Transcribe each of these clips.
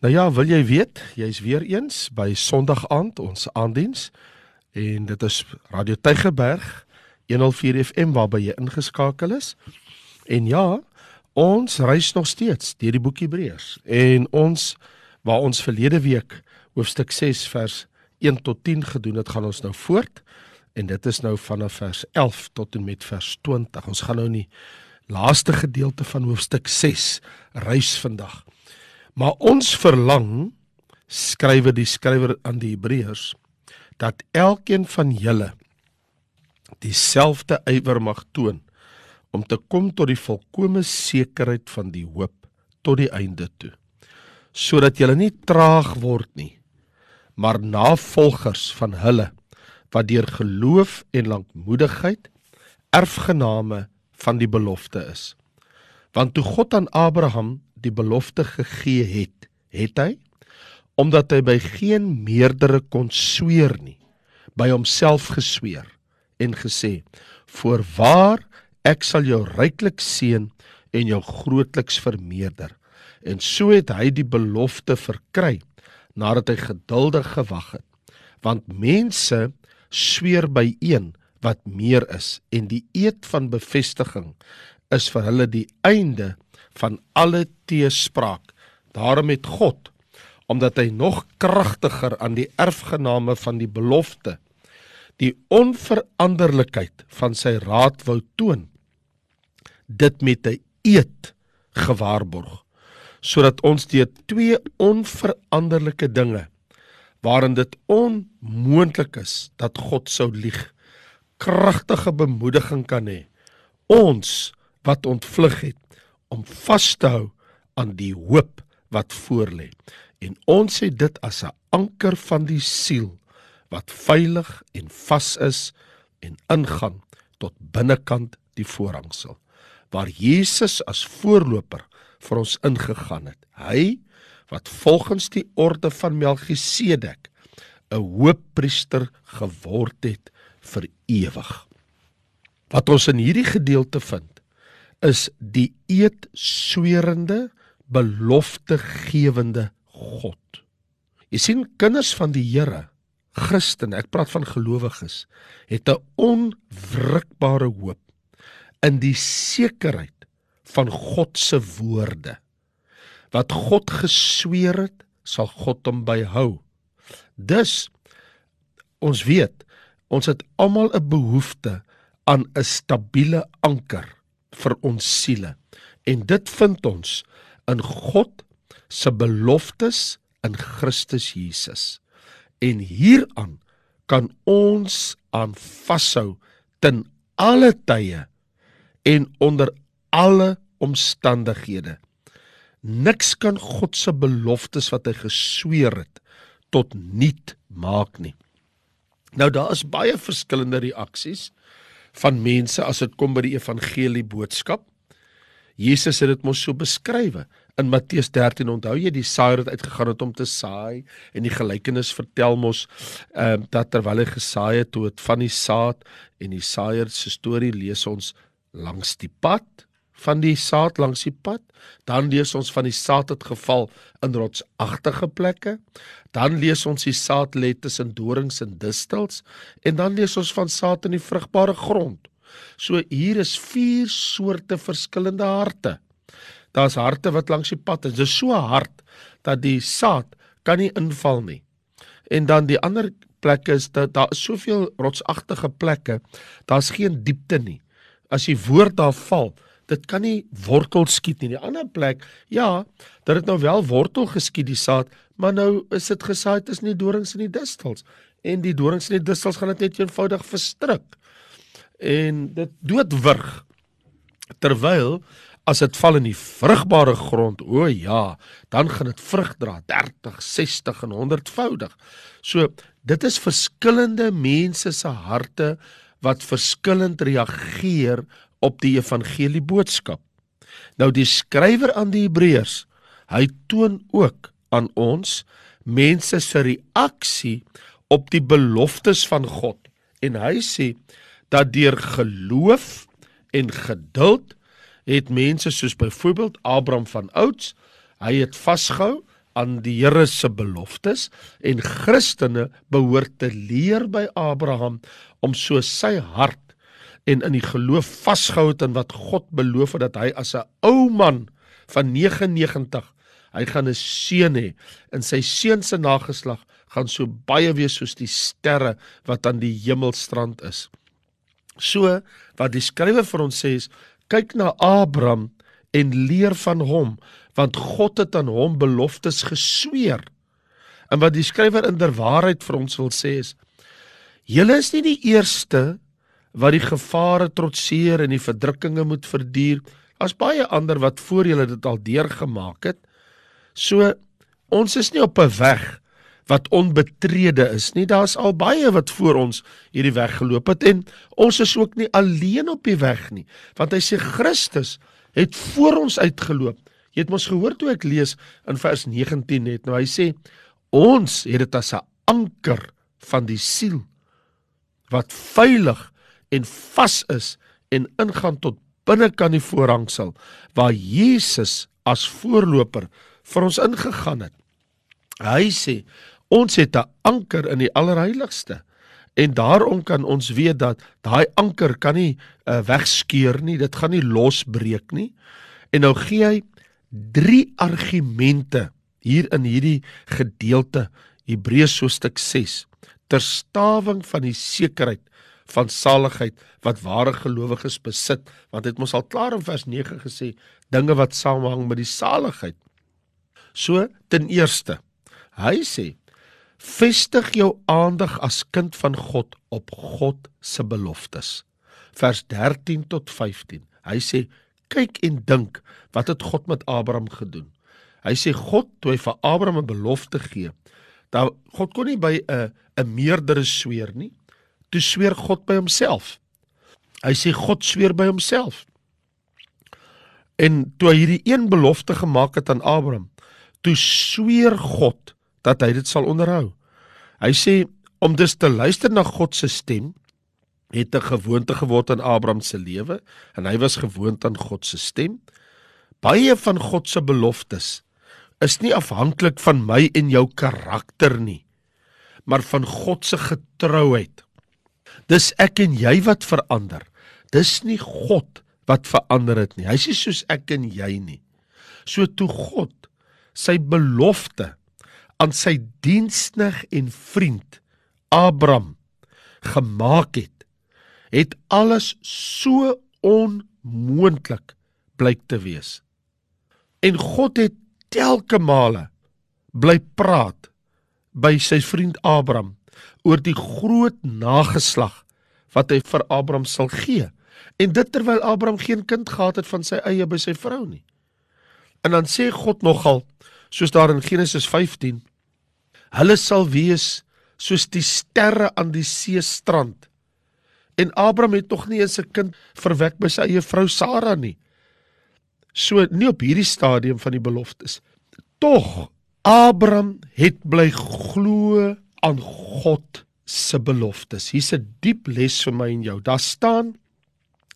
Nou ja, wil jy weet, jy's weer eens by Sondag aand ons aandiens en dit is Radio Tygerberg 104 FM waarby jy ingeskakel is. En ja, ons reis nog steeds deur die boek Hebreërs en ons waar ons verlede week hoofstuk 6 vers 1 tot 10 gedoen het, gaan ons nou voort en dit is nou vanaf vers 11 tot en met vers 20. Ons gaan nou in die laaste gedeelte van hoofstuk 6 reis vandag. Maar ons verlang skrywe die skrywer aan die Hebreërs dat elkeen van julle dieselfde ywer mag toon om te kom tot die volkomme sekerheid van die hoop tot die einde toe sodat julle nie traag word nie maar navolgers van hulle wat deur geloof en lankmoedigheid erfgename van die belofte is. Want toe God aan Abraham die belofte gegee het, het hy omdat hy by geen meerdere kon sweer nie, by homself gesweer en gesê: "Voorwaar ek sal jou ryklik seën en jou grootliks vermeerder." En so het hy die belofte verkry nadat hy geduldig gewag het. Want mense sweer by een wat meer is en die eed van bevestiging is vir hulle die einde van alle teespraak. Daarom het God omdat hy nog kragtiger aan die erfgename van die belofte die onveranderlikheid van sy raad wou toon dit met 'n eed gewaarborg sodat ons deur twee onveranderlike dinge waarin dit onmoontlik is dat God sou lieg kragtige bemoediging kan hê ons wat ontvlug het om vas te hou aan die hoop wat voorlê. En ons het dit as 'n anker van die siel wat veilig en vas is en ingaan tot binnekant die voorhangsel waar Jesus as voorloper vir ons ingegaan het. Hy wat volgens die orde van Melchisedek 'n hoëpriester geword het vir ewig. Wat ons in hierdie gedeelte vind is die eed sweerende beloftegewende God. Jy sien kinders van die Here, Christen, ek praat van gelowiges, het 'n onwrikbare hoop in die sekerheid van God se woorde. Wat God gesweer het, sal God hom byhou. Dus ons weet, ons het almal 'n behoefte aan 'n stabiele anker vir ons siele. En dit vind ons in God se beloftes in Christus Jesus. En hieraan kan ons aan vashou ten alle tye en onder alle omstandighede. Niks kan God se beloftes wat hy gesweer het tot niet maak nie. Nou daar is baie verskillende reaksies van mense as dit kom by die evangelie boodskap. Jesus het dit mos so beskrywe in Matteus 13 onthou jy die saaier het uitgegaan het om te saai en die gelykenis vertel mos ehm uh, dat terwyl hy gesaai het toe het van die saad en die saaier se storie lees ons langs die pad van die saad langs die pad, dan lees ons van die saad het geval in rotsagtige plekke, dan lees ons die saad lê tussen dorings en distels en dan lees ons van saad in die vrugbare grond. So hier is vier soorte verskillende harte. Daar's harte wat langs die pad is. Dit is so hard dat die saad kan nie inval nie. En dan die ander plekke is dat daar is soveel rotsagtige plekke, daar's geen diepte nie. As die woord daar val, dit kan nie wortel skiet nie. Die ander plek, ja, dit het nou wel wortel geskiet die saad, maar nou is dit gesaai tussen die dorings en die distels. En die dorings en die distels gaan dit net eenvoudig verstrik. En dit doodwurg. Terwyl as dit val in die vrugbare grond, o ja, dan gaan dit vrug dra 30, 60 en 100voudig. So, dit is verskillende mense se harte wat verskillend reageer op die evangelie boodskap. Nou die skrywer aan die Hebreërs, hy toon ook aan ons mense se reaksie op die beloftes van God en hy sê dat deur geloof en geduld het mense soos byvoorbeeld Abraham van ouds, hy het vasgehou, aan die Here se beloftes en Christene behoort te leer by Abraham om so sy hart en in die geloof vasgehou het in wat God beloof het dat hy as 'n ou man van 99 hy gaan 'n seun hê en sy seun se nageslag gaan so baie wees soos die sterre wat aan die hemelstrand is. So wat die skrywer vir ons sê is kyk na Abraham en leer van hom want God het aan hom beloftes gesweer. En wat die skrywer inderwaarheid vir ons wil sê is julle is nie die eerste wat die gevare trotseer en die verdrukkinge moet verduur. As baie ander wat voor julle dit al deurgemaak het. So ons is nie op 'n weg wat onbetrede is nie. Daar's al baie wat voor ons hierdie weg geloop het en ons is ook nie alleen op die weg nie. Want hy sê Christus het voor ons uitgeloop. Jy het mos gehoor toe ek lees in vers 19 net. Nou hy sê ons het dit as 'n anker van die siel wat veilig en vas is en ingaan tot binnekant die voorhangsel waar Jesus as voorloper vir ons ingegaan het. Hy sê ons het 'n anker in die allerheiligste en daarom kan ons weet dat daai anker kan nie uh, wegskeur nie, dit gaan nie losbreek nie. En nou gee hy drie argumente hier in hierdie gedeelte Hebreërs hoofstuk 6 ter staving van die sekerheid van saligheid wat ware gelowiges besit want dit mos al klaar in vers 9 gesê dinge wat saamhang met die saligheid. So ten eerste hy sê vestig jou aandag as kind van God op God se beloftes. Vers 13 tot 15 hy sê kyk en dink wat het God met Abraham gedoen. Hy sê God toe hy vir Abraham 'n belofte gee dat God kon nie by 'n 'n meerdere sweer nie toe sweer God by homself. Hy sê God sweer by homself. En toe hy hierdie een belofte gemaak het aan Abraham, toe sweer God dat hy dit sal onderhou. Hy sê om dus te luister na God se stem het 'n gewoonte geword in Abraham se lewe en hy was gewoond aan God se stem. Baie van God se beloftes is nie afhanklik van my en jou karakter nie, maar van God se getrouheid. Dis ek en jy wat verander. Dis nie God wat verander het nie. Hy sê soos ek en jy nie. So toe God sy belofte aan sy diensnig en vriend Abraham gemaak het, het alles so onmoontlik blyk te wees. En God het telke male bly praat by sy vriend Abraham oor die groot nageslag wat hy vir Abraham sal gee. En dit terwyl Abraham geen kind gehad het van sy eie by sy vrou nie. En dan sê God nogal soos daar in Genesis 15 hulle sal wees soos die sterre aan die see strand. En Abraham het tog nie eens 'n kind verwek by sy eie vrou Sara nie. So nie op hierdie stadium van die beloftes. Tog Abraham het bly glo aan God se beloftes. Hier's 'n diep les vir my en jou. Daar staan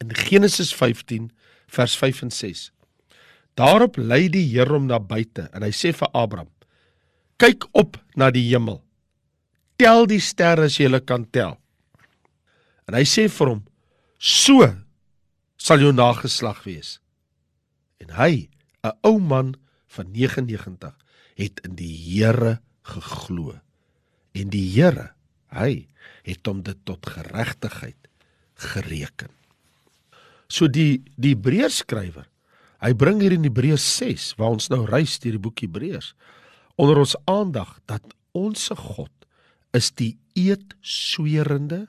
in Genesis 15 vers 5 en 6. Daarop lei die Here hom na buite en hy sê vir Abraham: "Kyk op na die hemel. Tel die sterre as jy hulle kan tel." En hy sê vir hom: "So sal jou nageslag wees." En hy, 'n ou man van 99, het in die Here geglo en die Here, hy het hom dit tot geregtigheid gereken. So die die Hebreërs skrywer, hy bring hier in Hebreërs 6 waar ons nou reis deur die boek Hebreërs onder ons aandag dat ons se God is die eed sweerende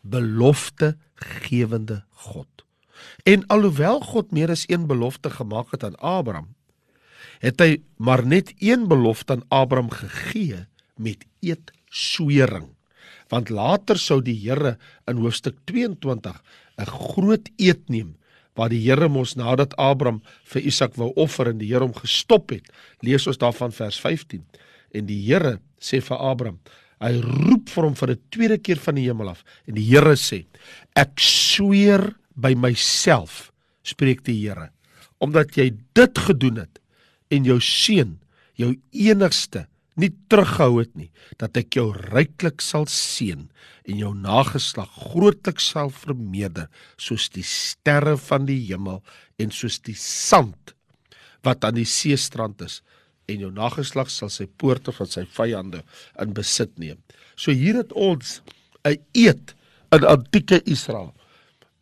belofte gewende God. En alhoewel God meer as een belofte gemaak het aan Abraham, het hy maar net een belofte aan Abraham gegee met eed swering. Want later sou die Here in hoofstuk 22 'n groot eed neem waar die Here mos nadat Abraham vir Isak wou offer en die Here hom gestop het. Lees ons daarvan vers 15. En die Here sê vir Abraham, hy roep vir hom vir 'n tweede keer van die hemel af en die Here sê, ek sweer by myself, spreek die Here, omdat jy dit gedoen het en jou seun jou enigste nie terughou het nie dat ek jou ryklik sal seën en jou nageslag grootlik sal vermeerder soos die sterre van die hemel en soos die sand wat aan die seestrand is en jou nageslag sal sy poorte van sy vyande in besit neem. So hier het ons 'n eed in antieke Israel.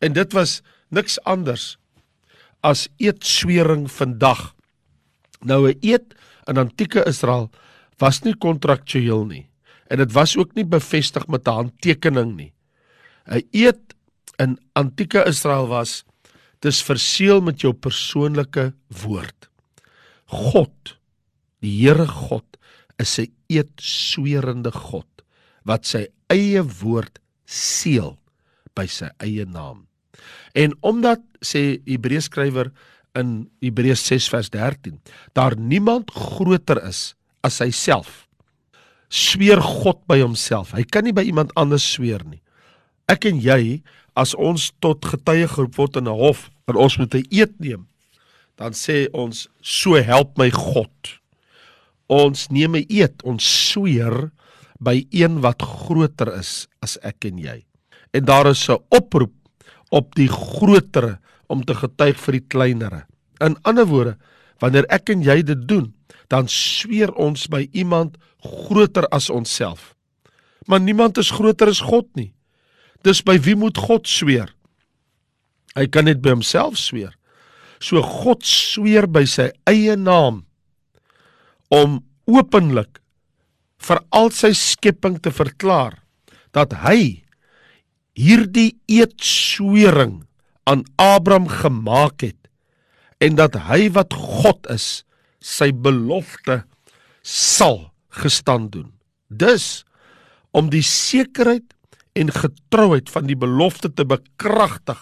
En dit was niks anders as eedswering vandag. Nou 'n eed in antieke Israel was nie kontraktueel nie en dit was ook nie bevestig met 'n handtekening nie. 'n Eed in antieke Israel was dis verseël met jou persoonlike woord. God, die Here God is 'n eedswerende God wat sy eie woord seël by sy eie naam. En omdat sê Hebreë skrywer in Hebreërs 6 vers 13, daar niemand groter is as hy self. Sweer God by homself. Hy kan nie by iemand anders sweer nie. Ek en jy as ons tot getuie geroep word in 'n hof en ons moet 'n eed neem, dan sê ons so help my God. Ons neem 'n eed, ons sweer by een wat groter is as ek en jy. En daar is 'n oproep op die grotere om te getuig vir die kleinere. In ander woorde, wanneer ek en jy dit doen, dan sweer ons by iemand groter as onsself. Maar niemand is groter as God nie. Dis by wie moet God sweer? Hy kan net by homself sweer. So God sweer by sy eie naam om openlik vir al sy skepping te verklaar dat hy hierdie eedswering aan Abraham gemaak het en dat hy wat God is sy belofte sal gestand doen. Dus om die sekerheid en getrouheid van die belofte te bekragtig,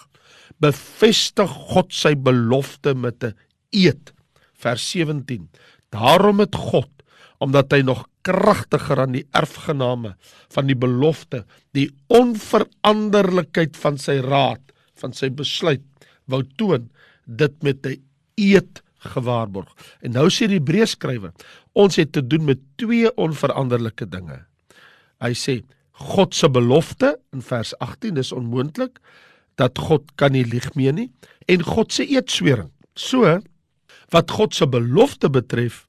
bevestig God sy belofte met 'n eed. Vers 17. Daarom het God, omdat hy nog kragtiger aan die erfgename van die belofte, die onveranderlikheid van sy raad, van sy besluit wou toon, dit met 'n eed gewaarborg. En nou sê die Hebreërskrywer, ons het te doen met twee onveranderlike dinge. Hy sê God se belofte in vers 18 is onmoontlik dat God kan nie lieg mee nie en God se eedswering. So wat God se belofte betref,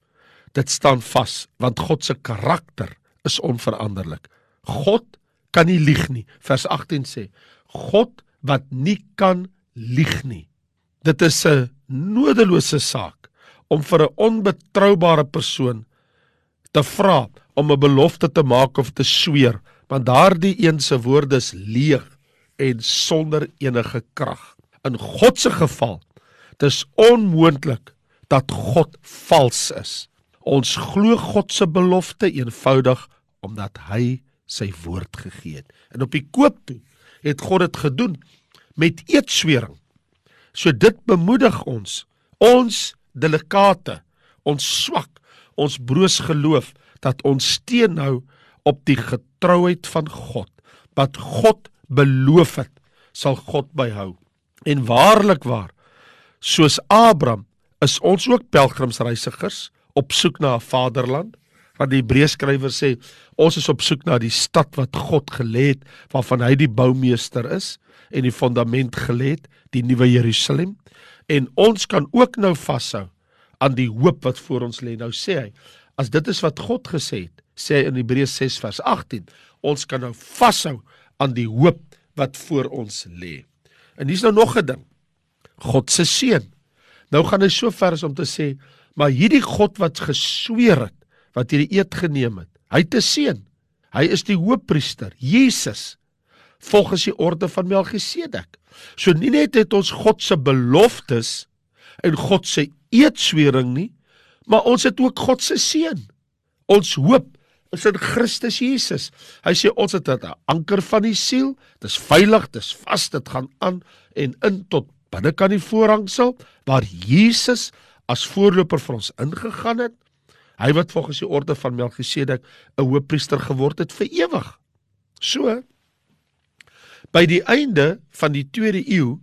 dit staan vas want God se karakter is onveranderlik. God kan nie lieg nie. Vers 18 sê God wat nie kan lieg nie. Dit is 'n nodelose saak om vir 'n onbetroubare persoon te vra om 'n belofte te maak of te sweer, want daardie een se woorde is leeg en sonder enige krag. In God se geval, dis onmoontlik dat God vals is. Ons glo God se belofte eenvoudig omdat hy sy woord gegee het. En op die koop toe het God dit gedoen met eedswering. So dit bemoedig ons, ons delikate, ons swak, ons broos geloof dat ons steun hou op die getrouheid van God. Wat God beloof het, sal God byhou. En waarlik waar, soos Abraham is ons ook pelgrimsreisigers op soek na 'n vaderland. Wat die Hebreërskrywer sê, ons is op soek na die stad wat God gelê het, waarvan hy die boumeester is en die fondament gelê het, die nuwe Jerusalem en ons kan ook nou vashou aan die hoop wat voor ons lê. Nou sê hy, as dit is wat God gesê het, sê hy in Hebreë 6 vers 18, ons kan nou vashou aan die hoop wat voor ons lê. En hier's nou nog 'n ding. God se seun. Nou gaan hy so ver as om te sê, maar hierdie God wat gesweer het, wat hierdie eed geneem het, hy het 'n seun. Hy is die hoofpriester, Jesus volgens die orde van Melchisedek. So nie net het ons God se beloftes en God se eedswering nie, maar ons het ook God se seën. Ons hoop is in Christus Jesus. Hy sê ons het 'n anker van die siel, dis veilig, dis vas, dit gaan aan en in tot binnekant die voorhangsel waar Jesus as voorloper vir ons ingegaan het. Hy wat volgens die orde van Melchisedek 'n hoëpriester geword het vir ewig. So By die einde van die 2de eeu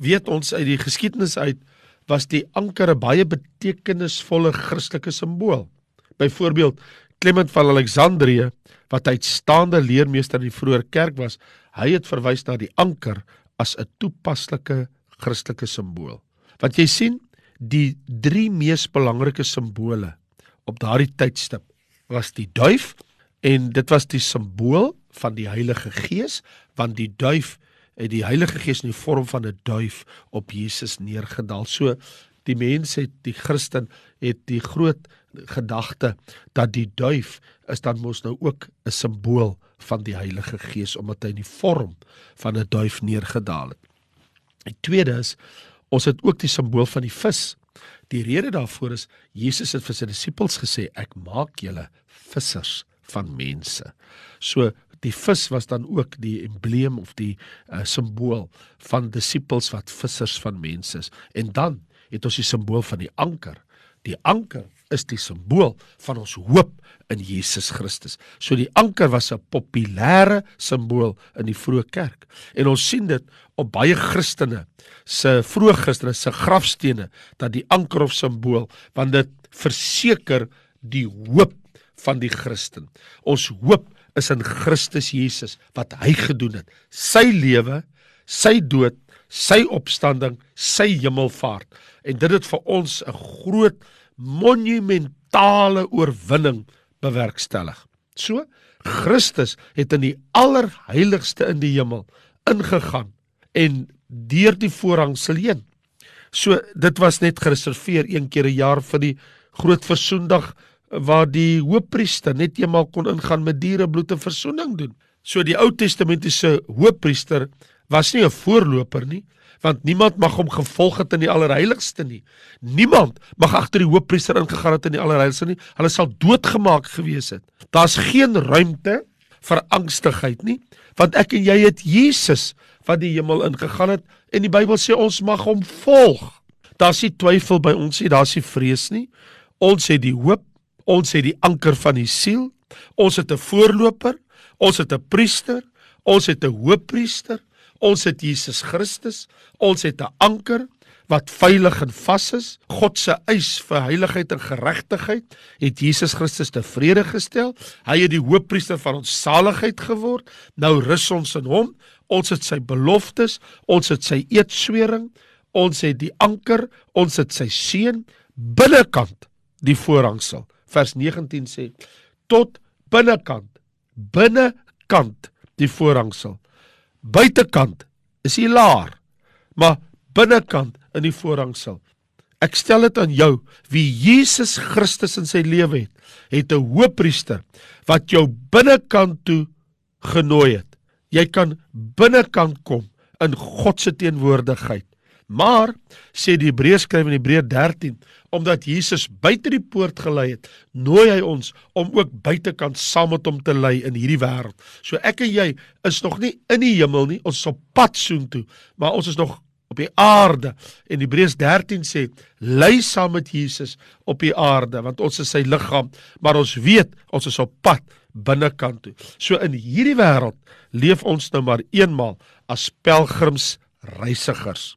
weet ons uit die geskiedenis uit was die anker 'n baie betekenisvolle Christelike simbool. Byvoorbeeld Clement van Alexandrië wat uitstaande leermeester in die vroeë kerk was, hy het verwys na die anker as 'n toepaslike Christelike simbool. Wat jy sien, die drie mees belangrike simbole op daardie tydstip was die duif en dit was die simbool van die Heilige Gees want die duif het die Heilige Gees in die vorm van 'n duif op Jesus neergedaal. So die mense het die Christen het die groot gedagte dat die duif is dan mos nou ook 'n simbool van die Heilige Gees omdat hy in die vorm van 'n duif neergedaal het. Die tweede is ons het ook die simbool van die vis. Die rede daarvoor is Jesus het vir sy disippels gesê ek maak julle vissers van mense. So die vis was dan ook die embleem of die uh, simbool van disippels wat vissers van mense is. En dan het ons die simbool van die anker. Die anker is die simbool van ons hoop in Jesus Christus. So die anker was 'n populêre simbool in die vroeë kerk. En ons sien dit op baie Christene se vroeë Christene se grafstene dat die anker of simbool want dit verseker die hoop van die Christen. Ons hoop is in Christus Jesus wat hy gedoen het. Sy lewe, sy dood, sy opstanding, sy hemelvaart. En dit het vir ons 'n groot monumentale oorwinning bewerkstellig. So Christus het in die allerheiligste in die hemel ingegaan en deur die voorhangsel heen. So dit was net gereserveer een keer 'n jaar vir die groot versoendag waar die hoofpriester net eenmaal kon ingaan met dierebloed te verzoening doen. So die Ou Testamentiese hoofpriester was nie 'n voorloper nie, want niemand mag hom gevolg het in die allerheiligste nie. Niemand mag agter die hoofpriester ingegaan het in die allerheiligste nie. Hulle sal doodgemaak gewees het. Daar's geen ruimte vir angstigheid nie, want ek en jy het Jesus wat die hemel ingegaan het en die Bybel sê ons mag hom volg. Daar's nie twyfel by ons nie, daar's nie vrees nie. Ons het die hoop Ons het die anker van die siel. Ons het 'n voorloper. Ons het 'n priester. Ons het 'n hoëpriester. Ons het Jesus Christus. Ons het 'n anker wat veilig en vas is. God se eis vir heiligheid en geregtigheid het Jesus Christus tevrede gestel. Hy het die hoëpriester van ons saligheid geword. Nou rus ons in hom. Ons het sy beloftes, ons het sy eedswering, ons het die anker, ons het sy seën binnekant die voorhangsel vers 19 sê tot binnekant binnekant die voorhangsel buitekant is hy laar maar binnekant in die voorhangsel. Ek stel dit aan jou wie Jesus Christus in sy lewe het het 'n hoëpriester wat jou binnekant toe genooi het. Jy kan binnekant kom in God se teenwoordigheid Maar sê die Hebreërskrywer in Hebreë 13, omdat Jesus buite die poort gelei het, nooi hy ons om ook buitekant saam met hom te lei in hierdie wêreld. So ek en jy is nog nie in die hemel nie, ons is op pad soontoe, maar ons is nog op die aarde. En Hebreërs 13 sê, lei saam met Jesus op die aarde, want ons is sy liggaam, maar ons weet ons is op pad binnekant toe. So in hierdie wêreld leef ons nou maar eenmal as pelgrims reisigers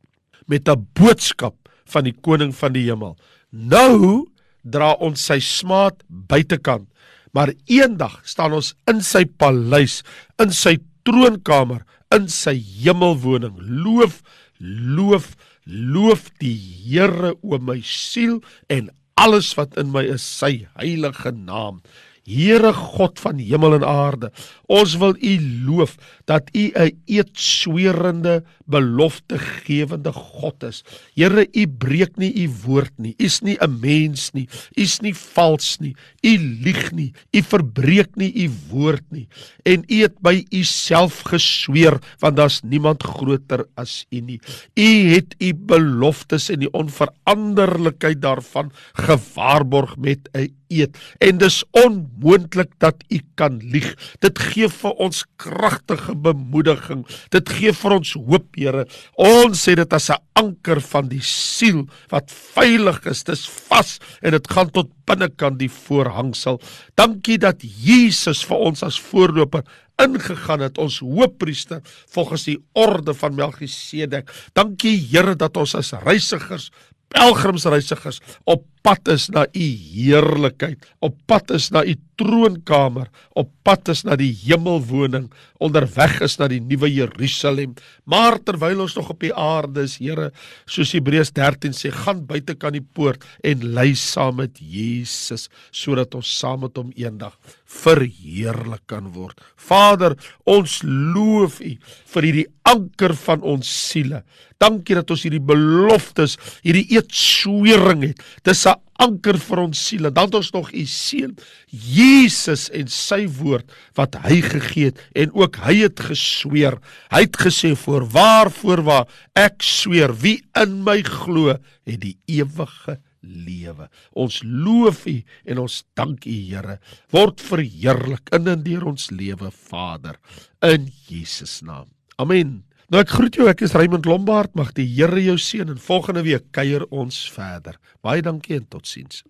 met 'n boodskap van die koning van die hemel. Nou dra ons sy smaad buitekant, maar eendag staan ons in sy paleis, in sy troonkamer, in sy hemelwoning. Loof, loof, loof die Here o my siel en alles wat in my is, sy heilige naam. Here God van hemel en aarde, ons wil U loof dat U 'n eetsweerende, beloftegewende God is. Here, U breek nie U woord nie. U's nie 'n mens nie. U's nie vals nie. U lieg nie. U verbreek nie U woord nie. En U het by U self gesweer, want daar's niemand groter as U nie. U het U beloftes en die onveranderlikheid daarvan gewaarborg met 'n eed en dis onmoontlik dat u kan lieg. Dit gee vir ons kragtige bemoediging. Dit gee vir ons hoop, Here. Ons sê dit as 'n anker van die siel wat veilig is. Dis vas en dit gaan tot binnekant die voorhangsel. Dankie dat Jesus vir ons as voorloper ingegaan het ons hoëpriester volgens die orde van Melchisedek. Dankie Here dat ons as reisigers pelgrimsreisigers op pad is na u heerlikheid, op pad is na u troonkamer, op pad is na die hemelwoning, onderweg is na die nuwe Jerusalem. Maar terwyl ons nog op die aarde is, Here, soos Hebreërs 13 sê, gaan buite kan die poort en lei saam met Jesus sodat ons saam met hom eendag verheerlik kan word. Vader, ons loof U vir hierdie anker van ons siele. Dankie dat ons hierdie beloftes, hierdie eetswering het. Dis 'n anker vir ons siele. Dan het ons nog U seun Jesus en sy woord wat hy gegee het en ook hy het gesweer. Hy het gesê voor waarvoor waar ek sweer wie in my glo het die ewige lewe. Ons loof U en ons dank U Here. Word verheerlik in en deur ons lewe Vader in Jesus naam. Amen. Nou ek groet jou, ek is Raymond Lombard. Mag die Here jou seën en volgende week kuier ons verder. Baie dankie en totsiens.